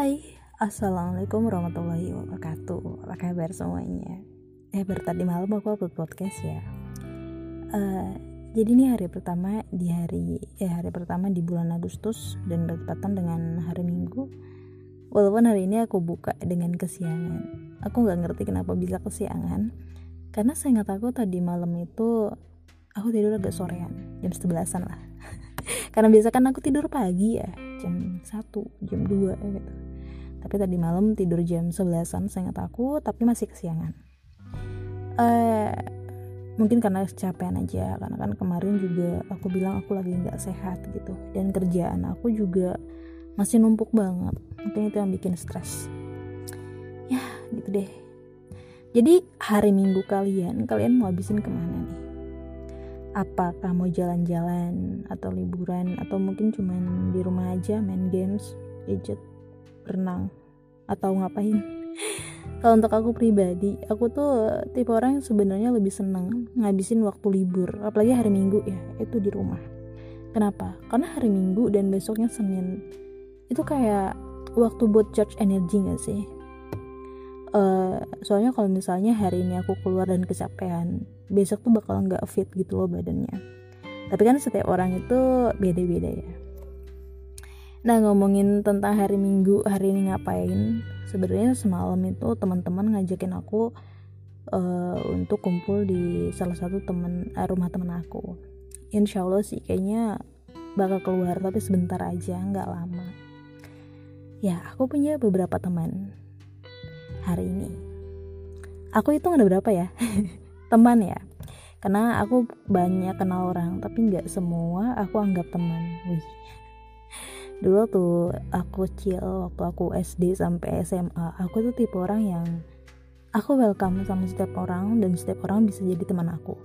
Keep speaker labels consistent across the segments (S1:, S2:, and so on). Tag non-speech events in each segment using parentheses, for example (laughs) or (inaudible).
S1: Hai, Assalamualaikum warahmatullahi wabarakatuh. Apa kabar semuanya? Eh baru tadi malam aku upload podcast ya. Uh, Jadi ini hari pertama di hari eh hari pertama di bulan Agustus Dan bertepatan dengan hari Minggu. Walaupun hari ini aku buka dengan kesiangan. Aku gak ngerti kenapa bisa kesiangan. Karena saya ingat aku tadi malam itu Aku tidur agak sorean Jam 11an lah. (laughs) Karena biasa kan aku tidur pagi ya jam 1 jam 2 gitu tapi tadi malam tidur jam 11an saya nggak takut tapi masih kesiangan. Uh, mungkin karena kecapean aja karena kan kemarin juga aku bilang aku lagi nggak sehat gitu. Dan kerjaan aku juga masih numpuk banget. Mungkin itu yang bikin stres. Ya gitu deh. Jadi hari minggu kalian kalian mau habisin ke mana nih? Apakah mau jalan-jalan atau liburan atau mungkin cuman di rumah aja main games gadget renang atau ngapain. Kalau untuk aku pribadi aku tuh tipe orang yang sebenarnya lebih seneng ngabisin waktu libur apalagi hari minggu ya itu di rumah. Kenapa? Karena hari minggu dan besoknya senin. Itu kayak waktu buat charge energi gak sih? Uh, soalnya kalau misalnya hari ini aku keluar dan kecapean besok tuh bakal nggak fit gitu loh badannya. Tapi kan setiap orang itu beda-beda ya nah ngomongin tentang hari minggu hari ini ngapain? Sebenarnya semalam itu teman-teman ngajakin aku uh, untuk kumpul di salah satu temen uh, rumah temen aku. Insya Allah sih kayaknya bakal keluar tapi sebentar aja nggak lama. Ya aku punya beberapa teman hari ini. Aku itu ada berapa ya? (laughs) Teman ya? Karena aku banyak kenal orang tapi nggak semua aku anggap teman. Wih dulu tuh aku kecil waktu aku SD sampai SMA aku tuh tipe orang yang aku welcome sama setiap orang dan setiap orang bisa jadi teman aku.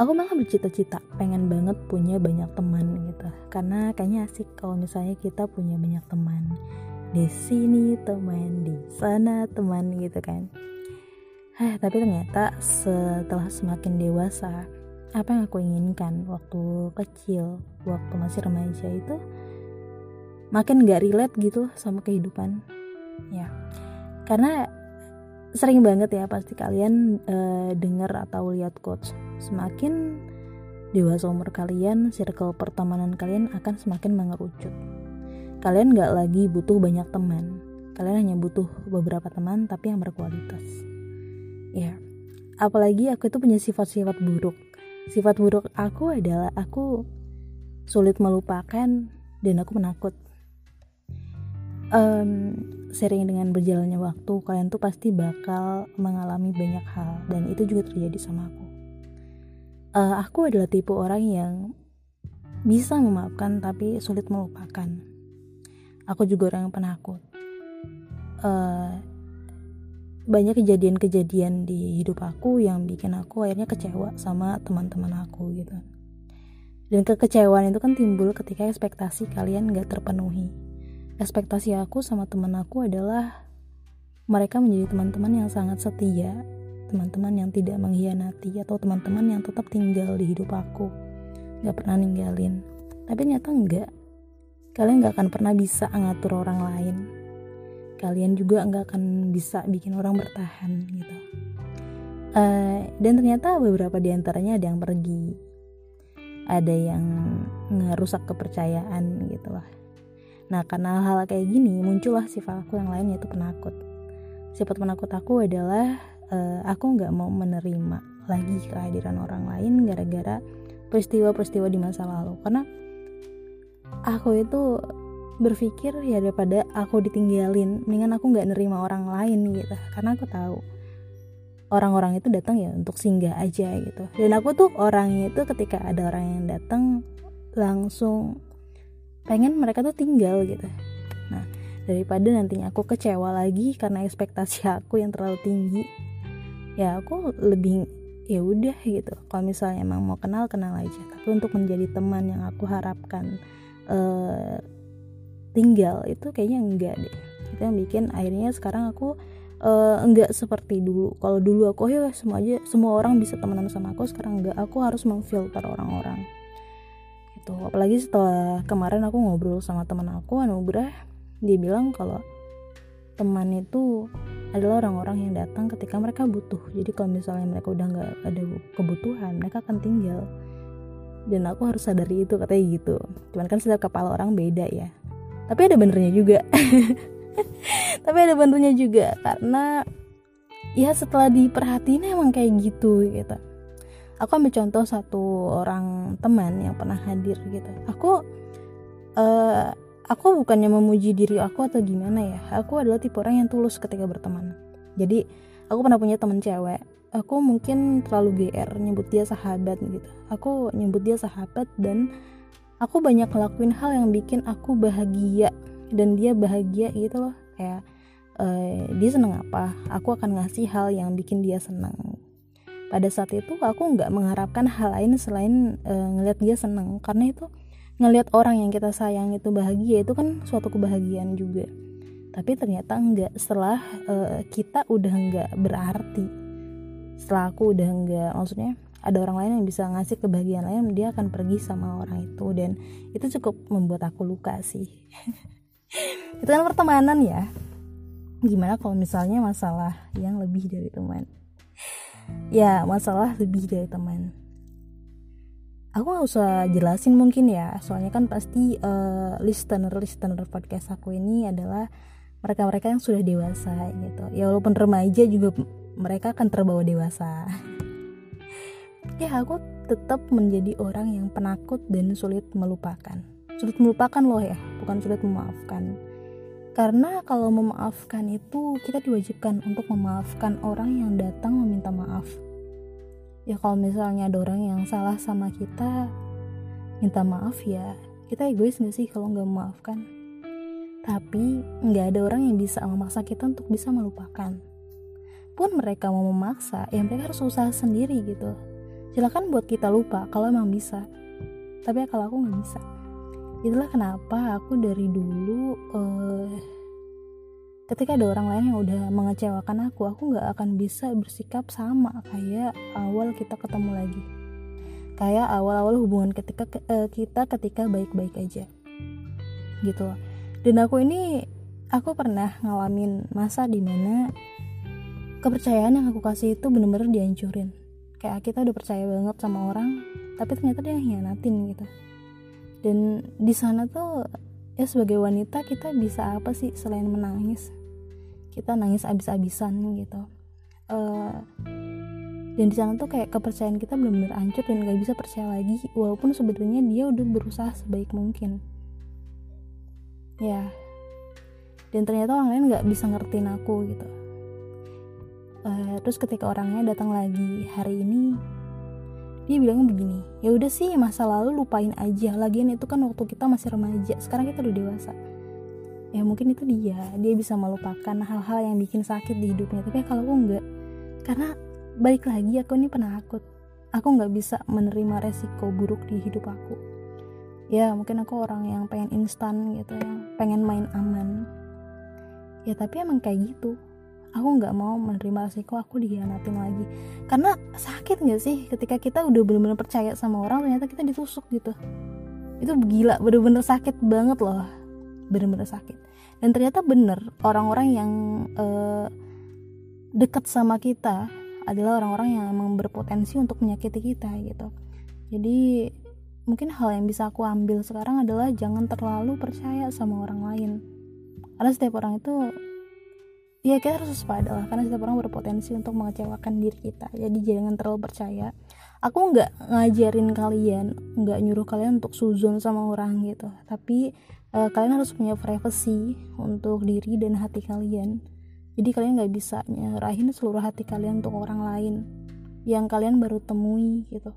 S1: Aku malah bercita-cita pengen banget punya banyak teman gitu. Karena kayaknya asik kalau misalnya kita punya banyak teman. Di sini teman di sana teman gitu kan. Eh tapi ternyata setelah semakin dewasa apa yang aku inginkan waktu kecil waktu masih remaja itu makin gak relate gitu sama kehidupan. Ya. Karena sering banget ya pasti kalian e, dengar atau lihat quotes semakin dewasa umur kalian circle pertemanan kalian akan semakin mengerucut. Kalian gak lagi butuh banyak teman. Kalian hanya butuh beberapa teman tapi yang berkualitas. Ya. Apalagi aku itu punya sifat-sifat buruk sifat buruk aku adalah aku sulit melupakan dan aku menakut. Um, sering dengan berjalannya waktu kalian tuh pasti bakal mengalami banyak hal dan itu juga terjadi sama aku. Uh, aku adalah tipe orang yang bisa memaafkan tapi sulit melupakan. Aku juga orang yang penakut. Uh, banyak kejadian-kejadian di hidup aku yang bikin aku akhirnya kecewa sama teman-teman aku gitu. Dan kekecewaan itu kan timbul ketika ekspektasi kalian gak terpenuhi. Ekspektasi aku sama teman aku adalah mereka menjadi teman-teman yang sangat setia teman-teman yang tidak mengkhianati atau teman-teman yang tetap tinggal di hidup aku gak pernah ninggalin. Tapi ternyata enggak kalian gak akan pernah bisa ngatur orang lain kalian juga nggak akan bisa bikin orang bertahan gitu. Uh, dan ternyata beberapa di antaranya ada yang pergi. Ada yang ngerusak kepercayaan gitu lah. Nah karena hal, -hal kayak gini muncullah sifat aku yang lain yaitu penakut. Sifat penakut aku adalah uh, aku nggak mau menerima lagi kehadiran orang lain gara-gara peristiwa-peristiwa di masa lalu. Karena aku itu berpikir ya daripada aku ditinggalin mendingan aku nggak nerima orang lain gitu. Karena aku tahu orang-orang itu datang ya untuk singgah aja gitu. Dan aku tuh orangnya itu ketika ada orang yang datang langsung pengen mereka tuh tinggal gitu. Nah daripada nantinya aku kecewa lagi karena ekspektasi (laughs) aku yang terlalu tinggi ya aku lebih ya udah gitu. Kalau misalnya emang mau kenal kenal aja. Tapi untuk menjadi teman yang aku harapkan uh, tinggal. Itu kayaknya enggak deh. Itu yang bikin akhirnya sekarang aku uh, enggak seperti dulu. Kalau dulu aku ya semua aja semua orang bisa temenan sama aku. Sekarang enggak. Aku harus memfilter orang-orang. Itu apalagi setelah kemarin aku ngobrol sama teman aku Anugrah dia bilang kalau teman itu adalah orang-orang yang datang ketika mereka butuh. Jadi kalau misalnya mereka udah nggak ada kebutuhan mereka akan tinggal. Dan aku harus sadari itu katanya gitu. Cuman kan setiap kepala orang beda ya tapi ada benernya juga. (laughs) Tapi ada benernya juga karena ya setelah diperhatiin emang kayak gitu gitu. Aku ambil contoh satu orang teman yang pernah hadir gitu. Aku uh, aku bukannya memuji diri aku atau gimana ya. Aku adalah tipe orang yang tulus ketika berteman. Jadi aku pernah punya temen cewek. Aku mungkin terlalu gr nyebut dia sahabat gitu. Aku nyebut dia sahabat dan aku banyak ngelakuin hal yang bikin aku bahagia dan dia bahagia gitu loh. Kayak uh, dia seneng apa aku akan ngasih hal yang bikin dia seneng. Pada saat itu aku nggak mengharapkan hal lain selain uh, ngeliat dia seneng. Karena itu ngelihat orang yang kita sayang itu bahagia itu kan suatu kebahagiaan juga. Tapi ternyata enggak setelah uh, kita udah enggak berarti. Setelah aku udah enggak maksudnya ada orang lain yang bisa ngasih kebahagiaan lain dia akan pergi sama orang itu. Dan itu cukup membuat aku luka sih. (laughs) Itu kan pertemanan ya. Gimana kalau misalnya masalah yang lebih dari teman? Ya masalah lebih dari teman. Aku gak usah jelasin mungkin ya. Soalnya kan pasti uh, listener listener podcast aku ini adalah mereka-mereka yang sudah dewasa gitu. Ya walaupun remaja juga mereka akan terbawa dewasa (laughs) ya aku tetap menjadi orang yang penakut dan sulit melupakan. Sulit melupakan loh ya bukan sulit memaafkan. Karena kalau memaafkan itu kita diwajibkan untuk memaafkan orang yang datang meminta maaf. Ya kalau misalnya ada orang yang salah sama kita minta maaf ya kita egois gak sih kalau nggak memaafkan? Tapi nggak ada orang yang bisa memaksa kita untuk bisa melupakan. Pun mereka mau memaksa ya mereka harus usaha sendiri gitu silakan buat kita lupa kalau emang bisa. Tapi ya kalau aku nggak bisa. Itulah kenapa aku dari dulu uh, ketika ada orang lain yang udah mengecewakan aku aku nggak akan bisa bersikap sama kayak awal kita ketemu lagi. Kayak awal-awal hubungan ketika uh, kita ketika baik-baik aja. Gitu dan aku ini aku pernah ngalamin masa di mana kepercayaan yang aku kasih itu bener-bener dihancurin kayak kita udah percaya banget sama orang tapi ternyata dia hianatin gitu. Dan di sana tuh ya sebagai wanita kita bisa apa sih selain menangis? Kita nangis abis-abisan gitu. Uh, dan di sana tuh kayak kepercayaan kita benar-benar hancur dan gak bisa percaya lagi walaupun sebenarnya dia udah berusaha sebaik mungkin. Ya. Dan ternyata orang lain nggak bisa ngertiin aku gitu uh, terus ketika orangnya datang lagi hari ini dia bilang begini ya udah sih masa lalu lupain aja. Lagian itu kan waktu kita masih remaja sekarang kita udah dewasa. Ya mungkin itu dia dia bisa melupakan hal-hal yang bikin sakit di hidupnya. Tapi kalau aku enggak karena balik lagi aku ini penakut. Aku nggak bisa menerima resiko buruk di hidup aku. Ya mungkin aku orang yang pengen instan gitu yang pengen main aman. Ya tapi emang kayak gitu aku nggak mau menerima resiko aku dihianatin lagi. Karena sakit nggak sih ketika kita udah bener-bener percaya sama orang ternyata kita ditusuk gitu. Itu gila bener-bener sakit banget loh. Bener-bener sakit. Dan ternyata bener orang-orang yang uh, dekat sama kita adalah orang-orang yang emang berpotensi untuk menyakiti kita gitu. Jadi mungkin hal yang bisa aku ambil sekarang adalah jangan terlalu percaya sama orang lain. Karena setiap orang itu ya kita harus waspada lah karena setiap orang berpotensi untuk mengecewakan diri kita. Jadi jangan terlalu percaya. Aku nggak ngajarin kalian nggak nyuruh kalian untuk suzon sama orang gitu. Tapi uh, kalian harus punya privacy untuk diri dan hati kalian. Jadi kalian nggak bisa nyerahin seluruh hati kalian untuk orang lain yang kalian baru temui gitu.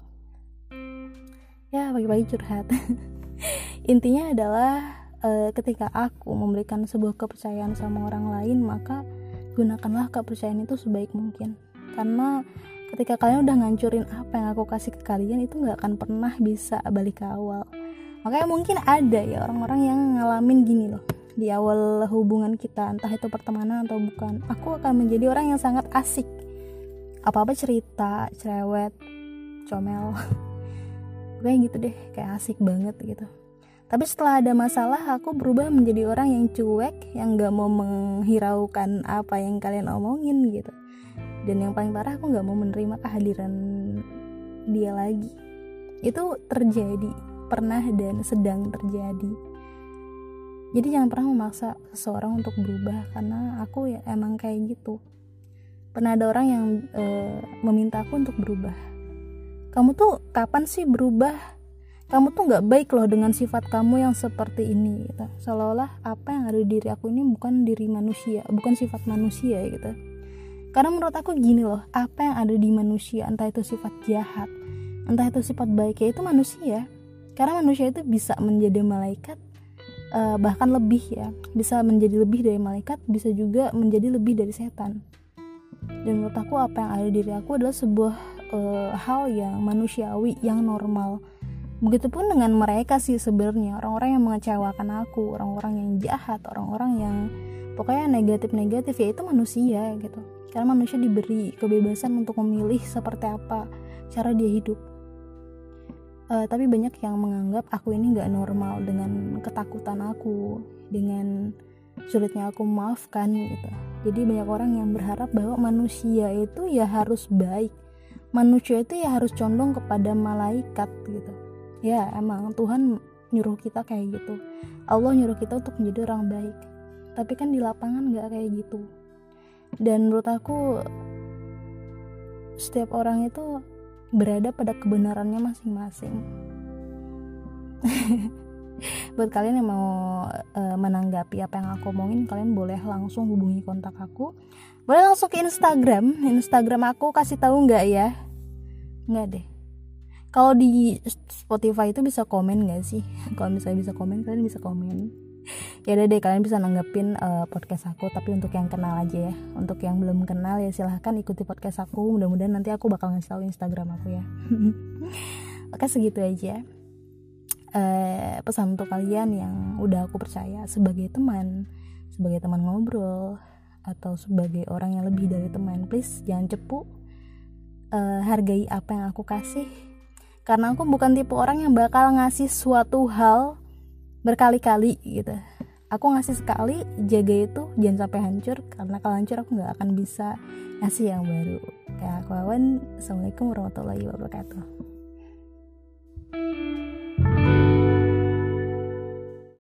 S1: Ya pagi-pagi curhat. (laughs) Intinya adalah uh, ketika aku memberikan sebuah kepercayaan sama orang lain maka gunakanlah kepercayaan itu sebaik mungkin. Karena ketika kalian udah ngancurin apa yang aku kasih ke kalian itu nggak akan pernah bisa balik ke awal. Makanya mungkin ada ya orang-orang yang ngalamin gini loh di awal hubungan kita entah itu pertemanan atau bukan. Aku akan menjadi orang yang sangat asik. Apa-apa cerita cerewet comel. (laughs) Kayak gitu deh kayak asik banget gitu tapi setelah ada masalah aku berubah menjadi orang yang cuek yang gak mau menghiraukan apa yang kalian omongin gitu. Dan yang paling parah aku gak mau menerima kehadiran dia lagi. Itu terjadi pernah dan sedang terjadi. Jadi jangan pernah memaksa seseorang untuk berubah karena aku ya emang kayak gitu. Pernah ada orang yang e, meminta aku untuk berubah. Kamu tuh kapan sih berubah kamu tuh nggak baik loh dengan sifat kamu yang seperti ini gitu. Seolah-olah apa yang ada di diri aku ini bukan diri manusia bukan sifat manusia gitu. Karena menurut aku gini loh apa yang ada di manusia entah itu sifat jahat entah itu sifat baik ya itu manusia. Karena manusia itu bisa menjadi malaikat uh, bahkan lebih ya. Bisa menjadi lebih dari malaikat bisa juga menjadi lebih dari setan. Dan menurut aku apa yang ada di diri aku adalah sebuah uh, hal yang manusiawi yang normal Begitupun dengan mereka sih sebenarnya orang-orang yang mengecewakan aku, orang-orang yang jahat, orang-orang yang pokoknya negatif-negatif ya itu manusia gitu. Karena manusia diberi kebebasan untuk memilih seperti apa cara dia hidup. Uh, tapi banyak yang menganggap aku ini nggak normal dengan ketakutan aku, dengan sulitnya aku memaafkan gitu. Jadi banyak orang yang berharap bahwa manusia itu ya harus baik. Manusia itu ya harus condong kepada malaikat gitu ya emang Tuhan nyuruh kita kayak gitu. Allah nyuruh kita untuk menjadi orang baik. Tapi kan di lapangan nggak kayak gitu. Dan menurut aku setiap orang itu berada pada kebenarannya masing-masing. (laughs) Buat kalian yang mau uh, menanggapi apa yang aku omongin kalian boleh langsung hubungi kontak aku. Boleh langsung ke Instagram. Instagram aku kasih tahu nggak ya? Nggak deh kalau di Spotify itu bisa komen gak sih? (laughs) Kalau misalnya bisa komen kalian bisa komen. Ya udah deh kalian bisa nanggepin uh, podcast aku tapi untuk yang kenal aja ya. Untuk yang belum kenal ya silahkan ikuti podcast aku. Mudah-mudahan nanti aku bakal ngasih tahu Instagram aku ya. (laughs) Oke segitu aja. Uh, pesan untuk kalian yang udah aku percaya sebagai teman sebagai teman ngobrol atau sebagai orang yang lebih dari teman please jangan cepu. Uh, hargai apa yang aku kasih karena aku bukan tipe orang yang bakal ngasih suatu hal berkali-kali gitu. Aku ngasih sekali jaga itu jangan sampai hancur. Karena kalau hancur aku nggak akan bisa ngasih yang baru. Kayak aku awan assalamualaikum warahmatullahi wabarakatuh